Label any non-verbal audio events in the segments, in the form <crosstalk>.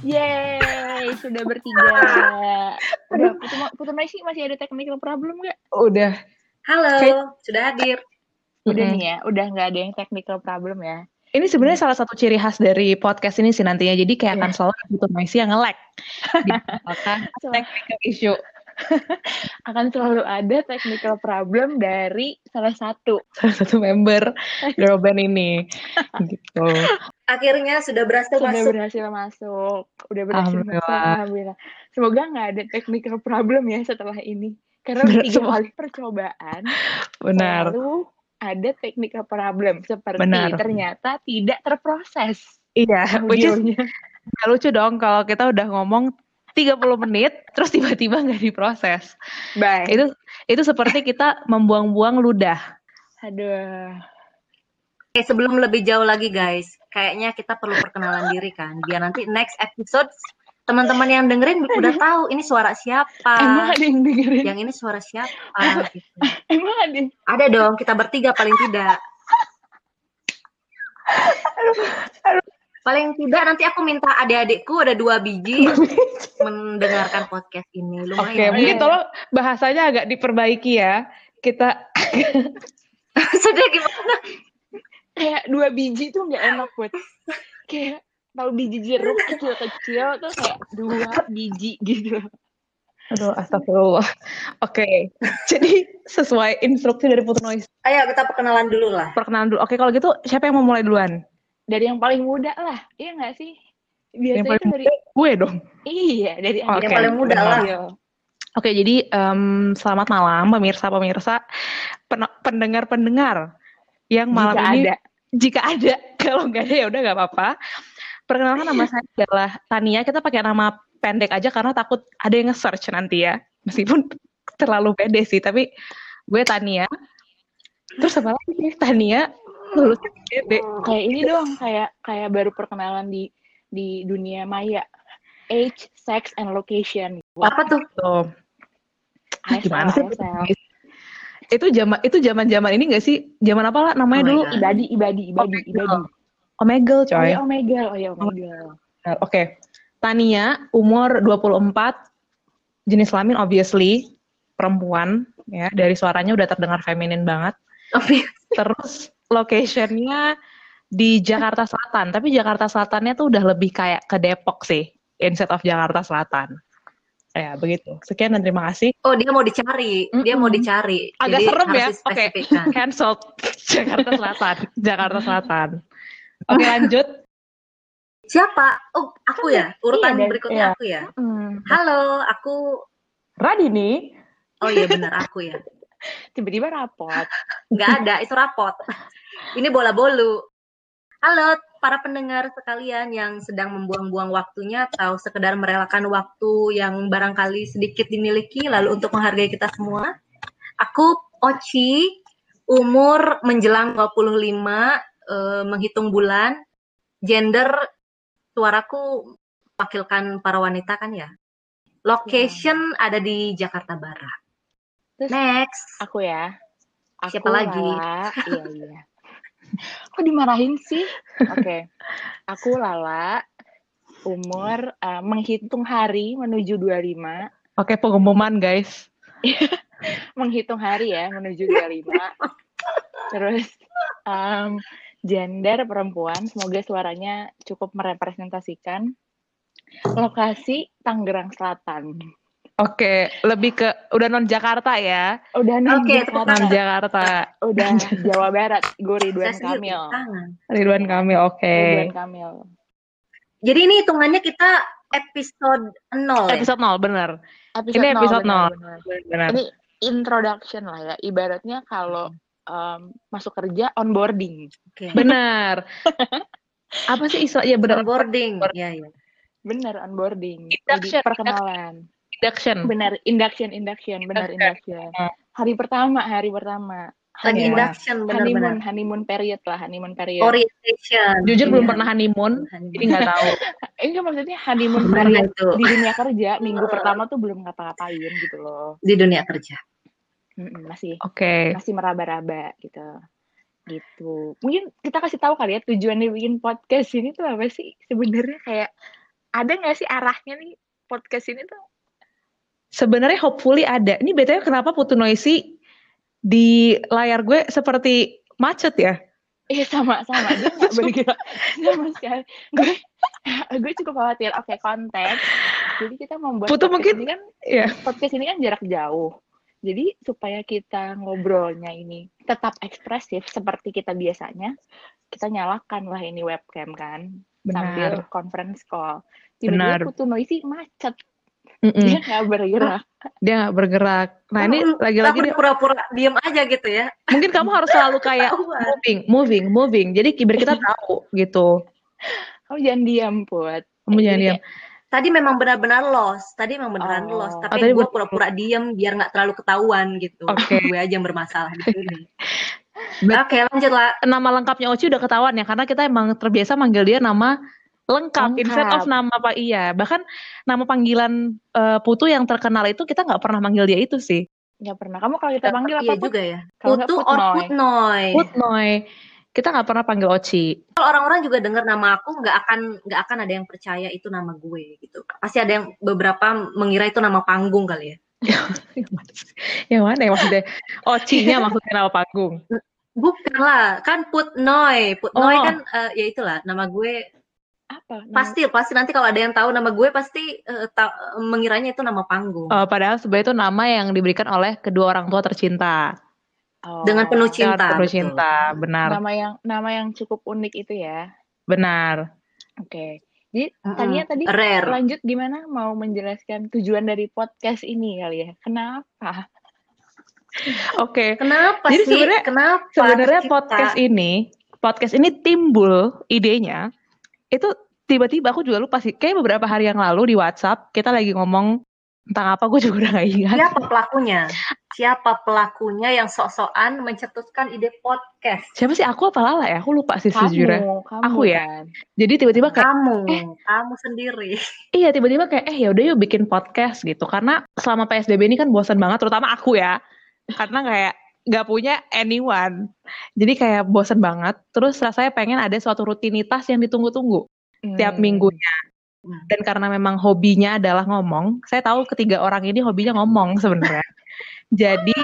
Yeay, sudah bertiga. <laughs> Udah, Putu, Putu Maisi masih ada technical problem nggak? Udah. Halo, Kayak- sudah hadir. Udah Mm-mm. nih ya, udah nggak ada yang technical problem ya. Ini sebenarnya salah satu ciri khas dari podcast ini sih nantinya. Jadi kayak akan selalu ada Putu Maisi yang nge-lag. Dibicarakan technical issue. <laughs> Akan selalu ada technical problem dari salah satu. <laughs> Salah satu member girl band ini. <laughs> gitu. Akhirnya sudah berhasil Sudah masuk. berhasil masuk. Udah berhasil masuk. Alhamdulillah. Semoga nggak ada technical problem ya setelah ini. Karena Benar, tiga kali percobaan Benar. selalu ada technical problem. Seperti Benar. ternyata tidak terproses Iya, which is lucu dong kalau kita udah ngomong 30 menit terus tiba-tiba nggak diproses. Bye. Itu itu seperti kita membuang-buang ludah. Aduh. Oke, sebelum lebih jauh lagi guys, kayaknya kita perlu perkenalan diri kan, biar nanti next episode teman-teman yang dengerin udah tahu ini suara siapa, Emang ada yang dengerin? yang ini suara siapa. Gitu. Emang ada yang... Ada dong, kita bertiga paling tidak. Paling tidak nanti aku minta adik-adikku ada dua biji mendengarkan podcast ini. Oke, Lumayan. mungkin tolong bahasanya agak diperbaiki ya. Kita <laughs> Maksudnya gimana? Kayak dua biji tuh nggak enak buat. Kayak tahu biji jeruk kecil-kecil tuh kayak dua biji gitu. Aduh, astagfirullah. Oke, jadi sesuai instruksi dari Putri Noise. Ayo kita perkenalan dulu lah. Perkenalan dulu. Oke, kalau gitu siapa yang mau mulai duluan? Dari yang paling muda lah, iya nggak sih? Biasanya yang paling itu dari muda gue dong. iya dari Oke. Yang paling muda dari lah. Oke, jadi em, selamat malam pemirsa-pemirsa, pen- pendengar-pendengar yang malam Jika ini ada. jika ada, <laughs> kalau nggak ada ya udah nggak apa-apa. Perkenalkan nama saya adalah Tania. Kita pakai nama pendek aja karena takut ada yang nge-search nanti ya. Meskipun terlalu pede sih, tapi gue Tania. Terus apa lagi? sih? Tania lulus pede. Kayak ini doang, kayak kayak baru perkenalan di di dunia maya. Age, sex, and location. Apa tuh? Ah, ASL, gimana sih? Itu zaman itu zaman-zaman ini gak sih? Zaman apa lah namanya Oh dulu? God. Ibadi, ibadi, ibadi, ibadi. Omegle, Oh coy. ya Omegle, oh ya Omegle. Oke. Tania, umur 24, jenis kelamin obviously perempuan ya, dari suaranya udah terdengar feminin banget. Tapi Terus locationnya di Jakarta Selatan, tapi Jakarta Selatannya tuh udah lebih kayak ke Depok sih, instead of Jakarta Selatan. Ya, begitu. Sekian dan terima kasih. oh dia mau dicari, dia mau dicari. Agak Jadi serem ya. Oke. dispesifikkan. <laughs> Cancelled. Jakarta Selatan. Jakarta Selatan. Oke, lanjut. Siapa? Oh, aku ya. Urutan Iya, berikutnya Iya. aku ya. Hmm. Halo, aku Radini. Oh iya benar aku ya. <laughs> Tiba-tiba rapot. Nggak ada, itu rapot. <laughs> Ini bola bolu. Halo para pendengar sekalian yang sedang membuang-buang waktunya atau sekedar merelakan waktu yang barangkali sedikit dimiliki lalu untuk menghargai kita semua. Aku Oci, umur menjelang 25, eh, menghitung bulan, gender suaraku wakilkan para wanita kan ya. Location ada di Jakarta Barat. Terus Next. aku ya. Aku Siapa lagi? Lala. Iya, iya. <laughs> Kok dimarahin sih? Oke. Aku Lala. Umur eh, menghitung hari menuju 25. Oke, pengumuman guys. <laughs> Menghitung hari ya menuju 25. Terus em, gender perempuan. Semoga suaranya cukup merepresentasikan. Lokasi Tangerang Selatan. Oke, lebih ke udah non Jakarta ya. Udah non Oke, tepuk Jakarta. Non Jakarta. Udah <laughs> Jawa Barat. Gue Ridwan Saya Kamil. Ridwan Kamil, oke. Ridwan Kamil. Jadi ini hitungannya kita episode 0 ya? Episode 0, bener. Episode Ini episode benar, 0. benar. Bener. Ini introduction lah ya. Ibaratnya kalau em, masuk kerja onboarding. Oke. <laughs> Bener. <laughs> Apa sih istilah? Ya bener. Onboarding. Iya, iya. Bener onboarding. Induction, Jadi perkenalan. Induction. Benar induction induction benar induction. Hmm. Hari pertama hari pertama. Lagi Iya. induction honeymoon benar-benar. honeymoon period lah honeymoon period. Orientation. Jujur belum Iya. pernah honeymoon, Honeymoon. jadi nggak tahu. <laughs> Enggak maksudnya honeymoon period itu di dunia kerja minggu pertama tuh belum ngapa-ngapain gitu loh. di dunia kerja? Mm-mm, masih Oke. masih meraba-raba gitu. Gitu. Mungkin kita kasih tahu kali ya tujuannya bikin podcast ini tuh apa sih? Sebenarnya kayak ada nggak sih arahnya nih podcast ini tuh? Sebenarnya hopefully ada. Ini btw kenapa Putu Noisy di layar gue seperti macet ya? Iya sama sama dia <laughs> nggak bergerak sama sekali. Gue gue cukup khawatir. Oke konteks. Jadi kita membuat Putu podcast mungkin ini kan ya. podcast ini kan jarak jauh. Jadi supaya kita ngobrolnya ini tetap ekspresif seperti kita biasanya, kita nyalakan lah ini webcam kan sambil Benar. conference call. Tiba-tiba Putu Noisy macet, Mm-mm. dia nggak bergerak. Dia nggak bergerak. Nah ini lagi-lagi dia- pura-pura diem aja gitu ya. mungkin kamu harus selalu <laughs> kayak moving, moving, moving. Jadi biar kita <laughs> tahu gitu. Kamu jangan diam, Put. Kamu jangan diam. Tadi memang benar-benar lost. Tadi memang beneran Oh. lost. Oh, Tapi tadi gue pura-pura diem biar nggak terlalu ketahuan gitu. Oke. gue aja yang bermasalah di sini. <laughs> Oke, lanjut lah. Nama lengkapnya Oci udah ketahuan ya karena kita emang terbiasa manggil dia nama lengkap, Lengkap. instead of nama apa iya. Bahkan nama panggilan eh, Putu yang terkenal itu kita nggak pernah manggil dia itu sih. nggak pernah. Kamu kalau kita panggil apa, Iya Put? juga ya. Putu or Putnoy. Putnoy. Kita nggak pernah panggil Oci. Kalau orang-orang juga dengar nama aku nggak akan nggak akan ada yang percaya itu nama gue gitu. Pasti ada yang beberapa mengira itu nama panggung kali ya. <laughs> yang mana? Yang mana ya maksudnya? Ocinya <laughs> maksudnya nama panggung. Bukan lah, kan Putnoy. Putnoy Oh. kan eh, ya itulah nama gue. Apa? Nama- Pasti pasti nanti kalau ada yang tahu nama gue pasti eh, ta- mengiranya itu nama panggung. Eh, padahal sebenarnya itu nama yang diberikan oleh kedua orang tua tercinta. Oh. Dengan penuh cinta. Dengan penuh betul. cinta, benar, Nama yang nama yang cukup unik itu ya. benar. Oke. Jadi Mm-mm. Tania tadi Rare. lanjut gimana mau menjelaskan tujuan dari podcast ini kali ya? Kenapa? Oke. Kenapa Jadi sih? sebenarnya- Kenapa? Sebenarnya kita- podcast ini, podcast ini timbul idenya itu tiba-tiba aku juga lupa sih. Kayak beberapa hari yang lalu di WhatsApp kita lagi ngomong tentang apa gue juga udah gak ingat. Siapa pelakunya? Siapa pelakunya yang sok-sokan mencetuskan ide podcast? Siapa sih aku apa Lala ya? Aku lupa sih sejujurnya. Kamu, kamu Aku ya? kan. Jadi tiba-tiba kayak Kamu, kamu sendiri. iya tiba-tiba kayak eh ya udah yuk bikin podcast gitu. Karena selama PSBB ini kan bosan banget terutama aku ya. Karena kayak gak punya anyone. Jadi kayak bosan banget. Terus rasanya pengen ada suatu rutinitas yang ditunggu-tunggu tiap Hmm. minggunya. Hmm. Dan karena memang hobinya adalah ngomong, saya tahu ketiga orang ini hobinya ngomong sebenarnya. <laughs> Jadi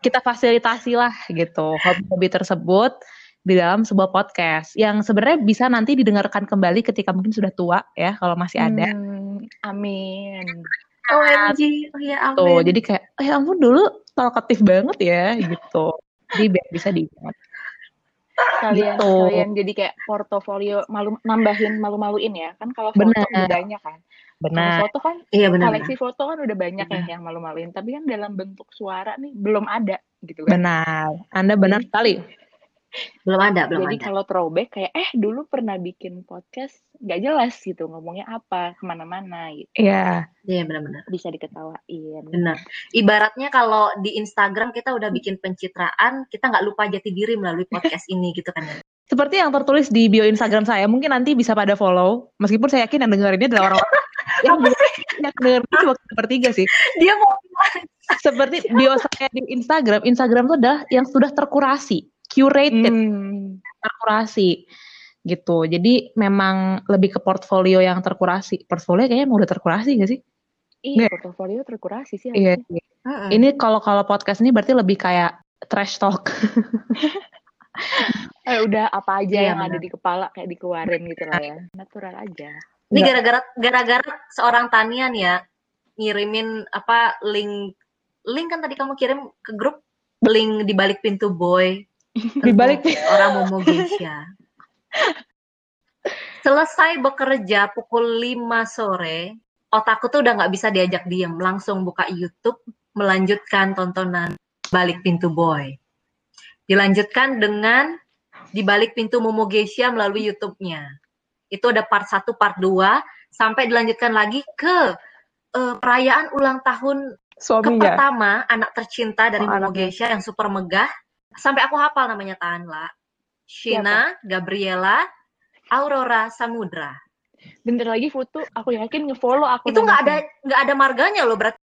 kita fasilitasi lah gitu hobi-hobi tersebut di dalam sebuah podcast yang sebenarnya bisa nanti didengarkan kembali ketika mungkin sudah tua ya kalau masih ada. Hmm, amin. OMG, oh ya amin. Tuh, jadi kayak eh ampun dulu talkatif banget ya gitu. Jadi biar bisa diingat. Kalian Gitu. kalian jadi kayak portofolio malu nambahin malu-maluin ya. Kan kalau foto Benar. udah banyak kan. Kalau Benar. foto kan Iya benar. koleksi foto kan udah banyak ya yang malu-maluin, tapi kan dalam bentuk suara nih belum ada gitu kan. Benar. Anda benar sekali. Belum ada, belum Jadi ada. kalau throwback kayak eh dulu pernah bikin podcast nggak jelas gitu ngomongnya apa ke mana-mana gitu Iya. Iya benar-benar. bisa diketawain. Benar. Ibaratnya kalau di Instagram kita udah bikin pencitraan, kita nggak lupa jati diri melalui podcast ini gitu kan ya. Seperti yang tertulis di bio Instagram saya, mungkin nanti bisa pada follow. Meskipun saya yakin yang denger ini adalah orang-orang <laughs> yang, <laughs> yang denger ini cuma kita bertiga sih. Dia mau Seperti bio saya di Instagram, Instagram itu adalah yang sudah terkurasi, curated, Hmm. terkurasi gitu. Jadi memang lebih ke portfolio yang terkurasi. Portfolio kayaknya emang udah terkurasi gak sih? Iya, Nggak. portofolio terkurasi sih. Iya. harusnya. Mm-mm. Ini kalau kalau podcast ini berarti lebih kayak trash talk. <laughs> Eh, udah apa aja Iya, yang ada benar. di kepala kayak dikeluarin gitu lah ya. Natural aja. Ini gara-gara gara-gara seorang Tanian ya ngirimin apa link link kan tadi kamu kirim ke grup link di balik pintu boy Di balik orang Momo Geisha. Selesai bekerja pukul 5 sore, otakku tuh udah nggak bisa diajak diem, langsung buka YouTube, melanjutkan tontonan balik pintu boy. Dilanjutkan dengan di balik pintu Momo Geisha melalui YouTube-nya. Itu ada part 1, part 2, sampai dilanjutkan lagi ke eh, perayaan ulang tahun suaminya. pertama anak tercinta dari Oh, Momo. Geisha yang super megah sampai aku hafal namanya Tanla Shina Gabriela Aurora Samudra Bentar lagi foto, aku yakin ngefollow aku. itu nggak ada nggak ada marganya loh berarti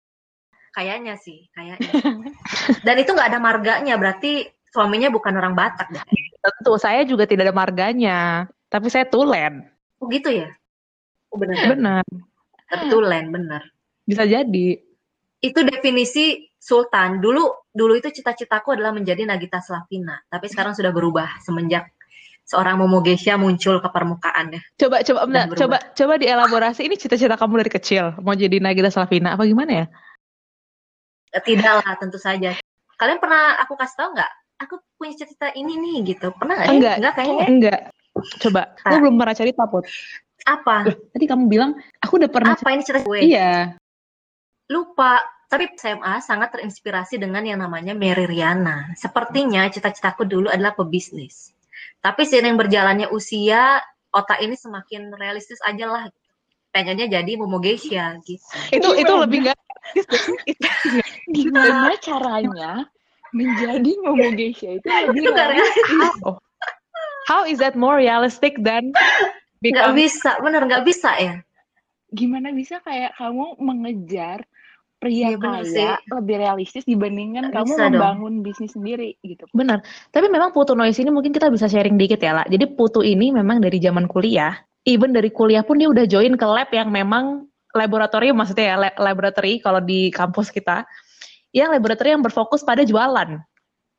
kayaknya sih kayaknya <laughs> dan itu nggak ada marganya berarti suaminya bukan orang Batak deh Tentu saya juga tidak ada marganya, tapi saya tulen. oh gitu ya Oh, benar. Benar. Kebetulan, benar. Bisa jadi. Itu definisi Sultan. Dulu dulu itu cita-citaku adalah menjadi Nagita Slavina, tapi sekarang sudah berubah semenjak seorang Momo Geisha muncul ke permukaan ya. Coba coba berubah. coba coba dielaborasi ini cita-cita kamu dari kecil mau jadi Nagita Slavina apa gimana ya? Eh, Tidak lah, tentu saja. Kalian pernah aku kasih tahu nggak? Aku punya cita-cita ini nih gitu. Pernah nggak? ya? Enggak. Enggak kayaknya. Enggak. Coba, Ah. lu belum pernah cerita Put. Apa? Loh, tadi kamu bilang aku udah pernah Apa ini cerita gue? Iya. Lupa. Tapi SMA sangat terinspirasi dengan yang namanya Mary Riana. Sepertinya cita-citaku dulu adalah pebisnis. Tapi seiring berjalannya usia, otak ini semakin realistis aja lah. Pengennya jadi Momo Geisha gitu. Itu itu Gimana? lebih enggak Gimana caranya menjadi Momo Geisha itu lebih Itu realistis? realistis. how, is that more realistic than Nggak become bisa, bener nggak bisa ya. Gimana bisa kayak kamu mengejar pria Iya, bener kaya lebih realistis dibandingkan Nggak kamu bisa dong. membangun bisnis sendiri gitu. Benar. Tapi memang Putu Noise ini mungkin kita bisa sharing dikit ya, lah. Jadi Putu ini memang dari zaman kuliah, even dari kuliah pun dia udah join ke lab yang memang laboratorium maksudnya ya, lab- laboratory kalau di kampus kita. Yang laboratorium yang berfokus pada jualan.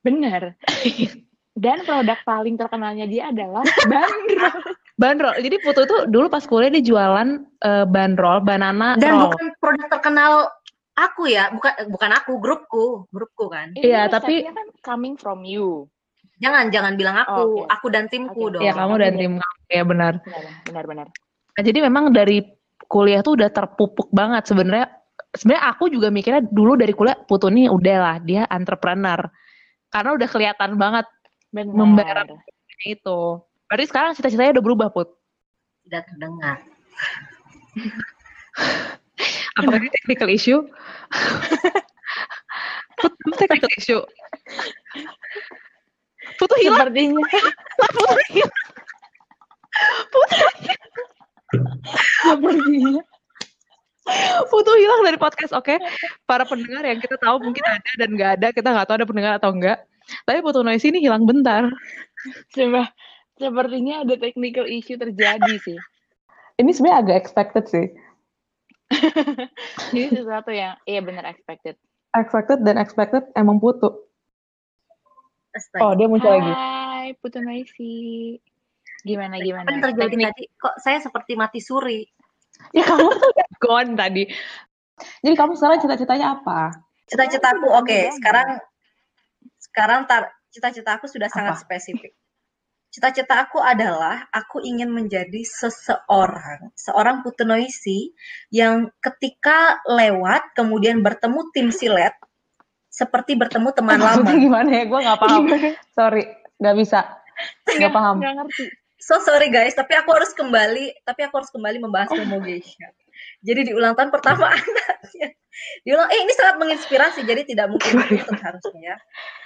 Bener. <laughs> Dan produk paling terkenalnya dia adalah bandrol. <laughs> Bandrol. Jadi Putu tuh dulu pas kuliah dia jualan eh, bandrol, banana Dan roll. bukan produk terkenal aku ya, bukan bukan aku, grupku, grupku kan. Ini Iya, tapi- kan coming from you. Jangan jangan bilang aku, Oh, oke. aku dan timku Oke. dong. Ya kamu dan tim ya benar. Benar, benar, benar. Nah, jadi memang dari kuliah tuh udah terpupuk banget sebenarnya. Sebenarnya aku juga mikirnya dulu dari kuliah Putu nih udah lah dia entrepreneur. Karena udah kelihatan banget Benar. Membayar. itu. Berarti sekarang cita-citanya udah berubah Put. Tidak terdengar. <laughs> Apakah ini <laughs> technical issue? Put, technical issue. Putu hilang. Sepertinya Putu hilang. sepertinya Putu hilang dari podcast, oke? Para pendengar yang kita tahu mungkin ada dan nggak ada, kita nggak tahu ada pendengar atau enggak. Tapi Putu Noise ini hilang bentar. Coba, sepertinya ada technical issue terjadi sih. Ini sebenarnya agak expected sih. <laughs> Ini sesuatu yang, iya benar expected. Expected dan expected emang Putu. Astaga. Oh, dia muncul lagi. Hai, Putu Noisy. Gimana, Apa gimana? yang terjadi Teknik- tadi? Kok saya seperti mati suri? Ya kamu tuh gone tadi. Jadi kamu sekarang cita-citanya apa? Cita-citaku, oke. ada sekarang sekarang tar, cita-cita aku sudah sangat Apa? spesifik. Cita-cita aku adalah aku ingin menjadi seseorang, seorang putenoisi yang ketika lewat kemudian bertemu tim silet seperti bertemu teman lama. Gimana ya? Gue nggak paham. Gimana? Sorry, nggak bisa. Nggak paham. Nggak ngerti. So sorry guys, tapi aku harus kembali, tapi aku harus kembali membahas Geisha. Jadi di ulang tahun pertama anaknya, diulang, eh ini sangat menginspirasi, jadi tidak mungkin dituntut harusnya ya.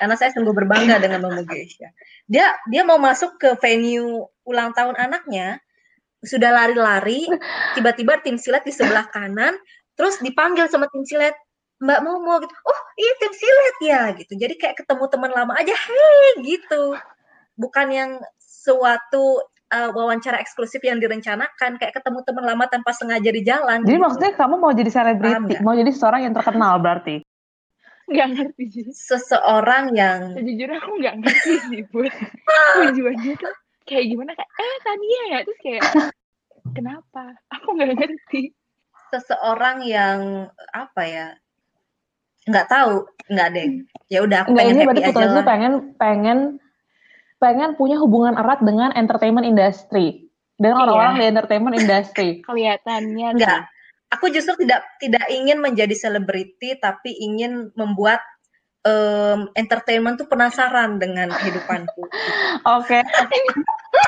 Karena saya sungguh berbangga dengan Momo Geisha. Dia dia mau masuk ke venue ulang tahun anaknya, sudah lari-lari, tiba-tiba tim silat di sebelah kanan, terus dipanggil sama tim silat, Mbak Momo gitu. Oh, iya tim silat ya gitu. Jadi kayak ketemu teman lama aja, hei gitu. Bukan yang suatu uh, wawancara eksklusif yang direncanakan kayak ketemu teman lama tanpa sengaja di jalan. Jadi gitu. maksudnya kamu mau jadi selebriti, mau jadi seorang yang terkenal berarti. Nggak ngerti sih. seseorang yang Sejujurnya aku nggak ngerti sih, Bud. Tujuannya tuh kayak gimana? Kayak, eh Tania ya? Terus kayak, kenapa? Aku nggak ngerti. seseorang yang apa ya? Nggak tahu, nggak deh. Ya udah aku Enggak pengen ini berarti happy aja lah. pengen pengen pengen punya hubungan erat dengan entertainment industry. Dengan Iya. orang-orang di entertainment industry. <laughs> Kelihatannya Enggak. Aku justru tidak tidak ingin menjadi selebriti, tapi ingin membuat em, entertainment tuh penasaran dengan kehidupanku. <laughs> Oke.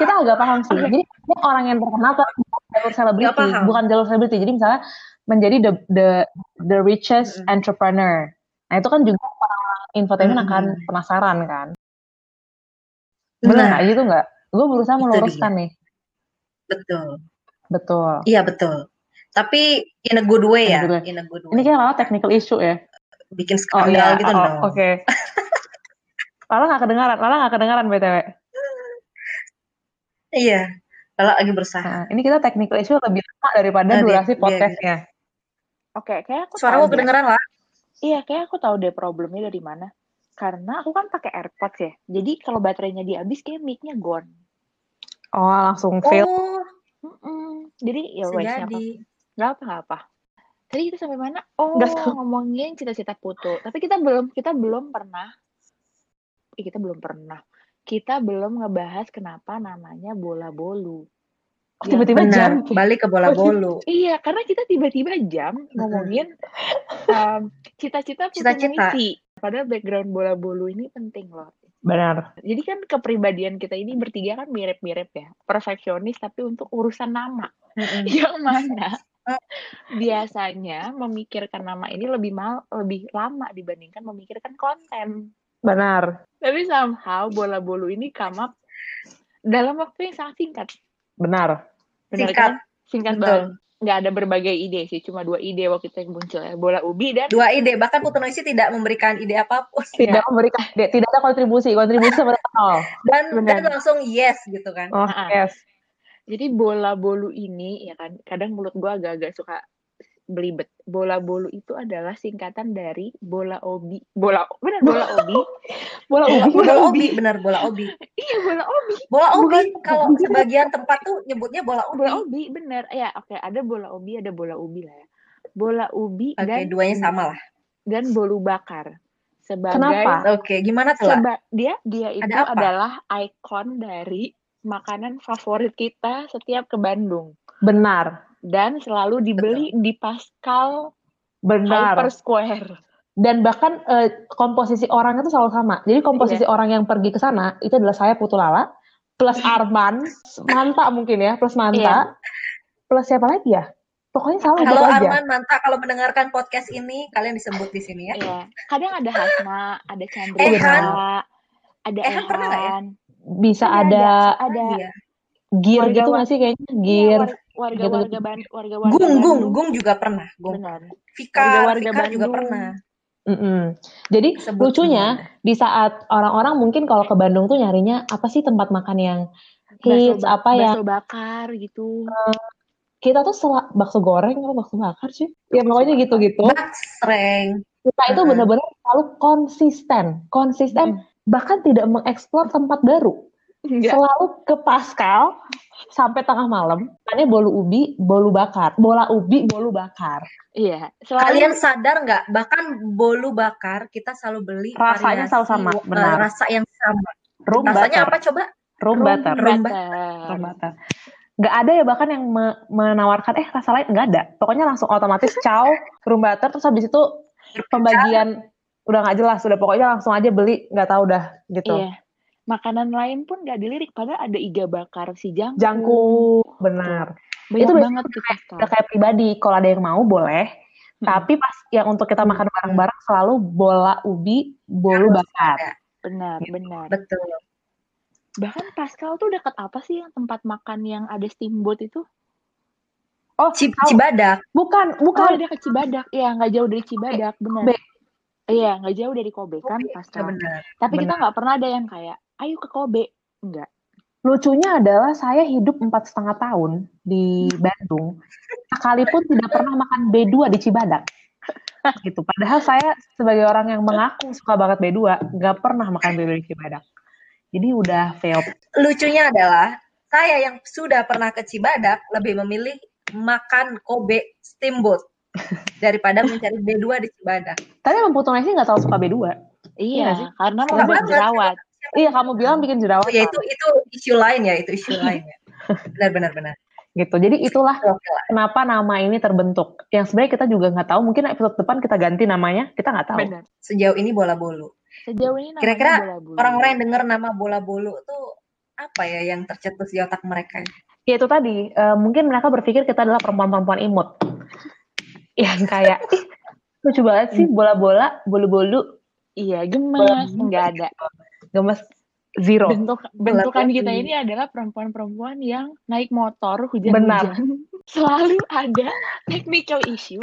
Kita agak paham sih. Jadi ini orang yang terkenal tuh jalur selebriti, bukan jalur selebriti. Jadi misalnya menjadi the the the richest Mm-mm. entrepreneur. Nah itu kan juga orang infotainment Mm-mm. akan penasaran kan. Benar nggak gitu nggak? Gue berusaha Itu meluruskan nih. betul. Betul. Iya betul. Tapi in a good way In a ya, good way. in a good way. Ini kayak Lala technical issue ya. bikin Oh skandal iya, gitu oh, dong. Oke. <laughs> Lala nggak kedengaran, Lala nggak kedengaran btw. Iya. Kalau lagi berusaha. Nah, ini kita technical issue lebih lama daripada Ah, biar- durasi biar- podcastnya. Oke, kayak aku Suara tahu kedengeran lah. Iya, kayak aku tahu deh problemnya dari mana. Karena aku kan pakai AirPods ya. Jadi kalau baterainya dihabis kayak mic-nya gone. Oh, langsung fail. Oh. Jadi ya wes apa- nggak apa nggak apa. Tadi kita sampai mana? Oh, ngomongin cita-cita putu. Tapi kita belum kita belum pernah. Eh, kita belum pernah. Kita belum ngebahas kenapa namanya bola bolu. Oh, tiba-tiba Benar, jam. balik ke bola Oh, bolu. Iya, karena kita tiba-tiba jam ngomongin um, cita-cita Cita-cita. Padahal background bola bolu ini penting loh. Benar. Jadi kan kepribadian kita ini bertiga kan mirip-mirip ya. Perfeksionis tapi untuk urusan nama. Mm-mm. <laughs> Yang mana biasanya memikirkan nama ini lebih mal lebih lama dibandingkan memikirkan konten. Benar. Tapi somehow bola bolu ini come up dalam waktu yang sangat singkat. Benar. Benar Singkat. kan? Singkat Betul. banget. Nggak ada berbagai ide sih, cuma dua ide waktu itu yang muncul ya. Bola ubi dan Dua ide, bahkan Putu Noisi tidak memberikan ide apa pun. <laughs> Tidak memberikan tidak, tidak ada kontribusi. Kontribusi sama nol. Dan, Benar. dan langsung yes gitu kan. Oh, Ah, yes. Jadi bola bolu ini ya kan kadang mulut gua agak-agak suka belibet. Bola bolu itu adalah singkatan dari bola obi. Bola benar bola <laughs> <laughs> obi. Bola Bola, ubi. bola obi, benar bola obi. iya bola obi. Bola obi, kalau sebagian tempat tuh nyebutnya bola obi. Bola obi benar. Ya oke ada bola obi ada bola ubi lah ya. Bola ubi Oke, dan duanya sama lah. dan bolu bakar. Sebagai Kenapa? Oke, gimana tuh lah? seba- dia dia itu Ada apa? adalah ikon dari makanan favorit kita setiap ke Bandung Benar. Dan selalu dibeli di Pascal Benar. Hyper Square. Dan bahkan eh, komposisi orangnya itu selalu sama. Jadi komposisi Iya. orang yang pergi ke sana itu adalah saya Putu Lala plus <laughs> Arman, Manta mungkin ya, plus Manta. Iya. Plus siapa lagi ya? Pokoknya selalu Kalau gitu aja. Arman Manta kalau mendengarkan podcast ini, kalian disebut di sini ya. Iya, kadang ada Hasna, ada Chandra, Ehan. ada Ehan pernah nggak ya? Bisa Ada, ada, ada Iya. gear Warga- gitu nggak sih kayaknya? Iya, Gear. War- warga-warga Ban- warga-warga Gung, Gung, Bandung. Gung juga pernah. Gung. Benar. Fikar, Warga-warga Fikar juga Bandung. pernah. Mm-mm. Jadi Sebut lucunya semuanya. di saat orang-orang mungkin kalau ke Bandung tuh nyarinya apa sih tempat makan yang hits, apa ya? bakso bakar gitu. Kita tuh sel- bakso goreng atau bakso bakar sih? Ya pokoknya gitu-gitu. Baksreng. Kita itu benar-benar selalu konsisten, konsisten bahkan tidak mengeksplor tempat baru. Enggak. Selalu ke Pascal sampai tengah malam. Makanya bolu ubi, bolu bakar. Bola ubi, bolu bakar. Iya, selalu Kalian sadar nggak? Bahkan bolu bakar kita selalu beli Rasanya selalu sama, eh, benar. rasa yang sama. Room Rasanya butter. apa coba? Room room butter. Room butter. Room butter. Nggak ada ya bahkan yang me- menawarkan eh rasa lain nggak ada. Pokoknya langsung otomatis chow, room butter terus habis itu pembagian udah nggak jelas. Udah pokoknya langsung aja beli nggak tahu dah gitu. Iya. Makanan lain pun nggak dilirik, padahal ada iga bakar si jangkung. Jangkuk, benar. Banyak Itu banget tuh Pascal. Udah kayak pribadi, kalau ada yang mau boleh. Hmm. Tapi pas yang untuk kita makan bareng-bareng selalu bola ubi, bolu bakar. Benar, Gitu. benar. Betul. Bahkan Pascal tuh dekat apa sih yang tempat makan yang ada steamboat itu? Oh, Ci- tahu. Cibadak. bukan, Oh, bukan. ada ke Cibadak. Iya, nggak jauh dari Cibadak, benar. Kobe. Iya, nggak jauh dari Kobe kan, Ya, Pascal. benar. Tapi kita Benar. nggak pernah ada yang kayak, ayo ke Kobe. Enggak. Lucunya adalah saya hidup empat setengah tahun di Bandung, sekalipun tidak pernah makan B2 di Cibadak. gitu. Padahal saya sebagai orang yang mengaku suka banget B2, nggak pernah makan B2 di Cibadak. Jadi udah failed. Lucunya adalah saya yang sudah pernah ke Cibadak lebih memilih makan Kobe steamboat daripada mencari B2 di Cibadak. Tapi emang Putu nggak terlalu suka B2. Iya nggak sih? Iya, karena banget. jerawat. Iya, kamu bilang bikin jerawat. Oh ya itu itu isu lain ya, itu isu lain ya. Benar benar benar. gitu. Jadi itulah kenapa nama ini terbentuk. Yang sebenarnya kita juga nggak tahu. Mungkin episode depan kita ganti namanya. Kita nggak tahu. Benar. Sejauh ini bola bolu. Sejauh ini Kira-kira bola bulu. Orang-orang yang dengar nama bola bolu tuh apa ya yang tercetus di otak mereka? Ya itu tadi. eh, mungkin mereka berpikir kita adalah perempuan-perempuan imut. <laughs> yang kayak lucu banget sih bola-bola, bolu-bolu, Iya, gemes, enggak ada. Gemes zero. Bentuk bentukan Bola kita ini adalah perempuan-perempuan yang naik motor hujan-hujan. Benar. <laughs> Selalu ada technical issue,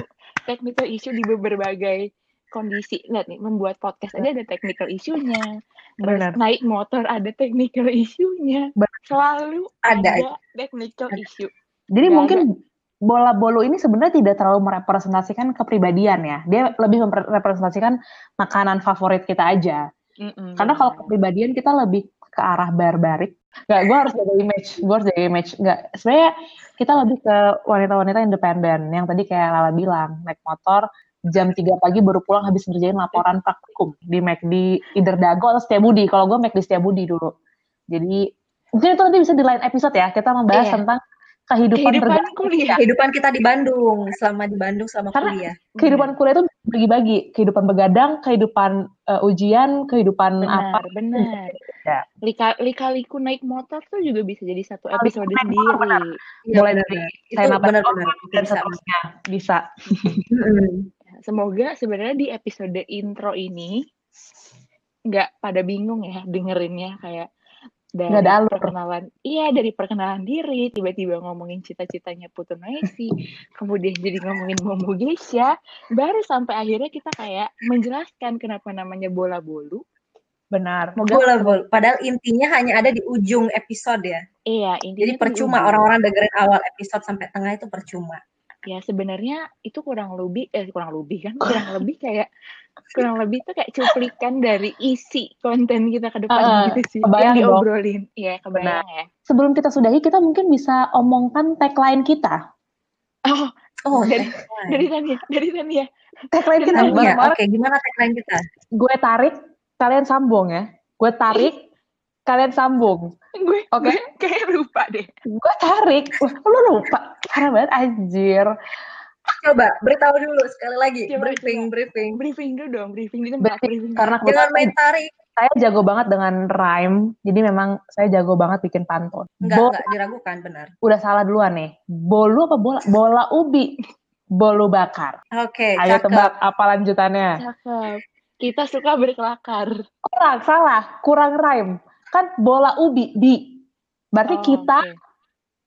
technical issue di berbagai kondisi. Lihat nih, membuat podcast aja ada technical issue-nya. Benar. naik motor ada technical issue-nya. Selalu Ada. ada technical issue. Jadi Nggak mungkin bola bolu ini sebenarnya tidak terlalu merepresentasikan kepribadian ya. Dia lebih merepresentasikan makanan favorit kita aja. Mm-mm, Karena kalau kepribadian kita lebih ke arah barbarik. Gak, gue harus jaga image. Gue harus jaga image. Gak, sebenarnya kita lebih ke wanita-wanita independen. Yang tadi kayak Lala bilang, naik motor jam 3 pagi baru pulang habis ngerjain laporan praktikum di McD either Dago atau Setiabudi. Kalau gue McD Setiabudi dulu. Jadi mungkin itu nanti bisa di lain episode ya. Kita membahas Iya. tentang kehidupan, Kehidupan kuliah. Kehidupan kita di Bandung, selama di Bandung selama Karena- kuliah. kehidupan kuliah itu bagi-bagi kehidupan begadang kehidupan eh, ujian kehidupan apa Benar, benar. Ya. Lika, lika-liku naik motor tuh juga bisa jadi satu episode naik sendiri. motor, benar. Iya, mulai benar. dari saya otot itu dan bisa. seterusnya bisa Mm-mm. Semoga sebenarnya di episode intro ini nggak pada bingung ya dengerinnya kayak dari Nggak ada alur. perkenalan iya dari perkenalan diri tiba-tiba ngomongin cita-citanya Putu Naisi kemudian jadi ngomongin Momo Geisha baru sampai akhirnya kita kayak menjelaskan kenapa namanya bola bolu benar Bola bola. Padahal intinya hanya ada di ujung episode ya. iya intinya Jadi percuma orang-orang dengerin awal episode sampai tengah itu percuma. ya sebenarnya itu kurang lebih eh kurang lebih kan <laughs> kurang lebih kayak kurang lebih tuh kayak cuplikan dari isi konten kita ke depan Ah, gitu sih kebayang yang dong. diobrolin. Iya kebayang ya. Sebelum kita sudahi kita mungkin bisa omongkan tagline kita. Oh Oh, <laughs> Dari- tagline. dari Tania dari Tania. Tagline kita Tania. Oke, gimana tagline kita? gue tarik kalian sambung ya. Gue tarik kalian sambung. Gue Oke. gue kayak lupa deh. Gue tarik. Wah, lu lupa. Parah banget anjir Coba beritahu dulu sekali lagi. Coba, briefing, briefing. briefing dulu dong briefing. Di tempat Berarti briefing. karena kebetulan main tarik. saya jago banget dengan rhyme jadi memang saya jago banget bikin pantun. Enggak, Bo- enggak diragukan benar. udah salah duluan nih. Bolu apa bola? Bola ubi. Bolu bakar. Oke, ayo cakep. tebak apa lanjutannya? Cakep. Kita suka berkelakar. Kurang salah. Kurang rhyme. Kan bola ubi bi. Berarti Oh, kita oke.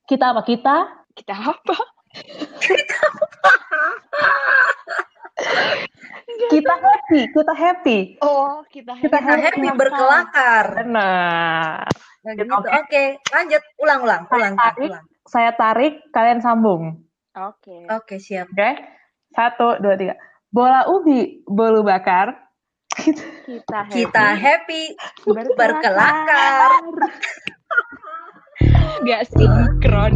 kita apa? Kita? Kita apa <laughs> kita happy kita happy oh kita Kita Kita happy berkelakar. benar Nah, gitu. Oke. Oke, lanjut. Ulang, ulang, ulang, Kak, Tarik. ulang. saya tarik kalian sambung oke Oke, siap. oke satu dua tiga bola ubi bolu bakar kita happy Kita happy berkelakar berkelakar. Gak sinkron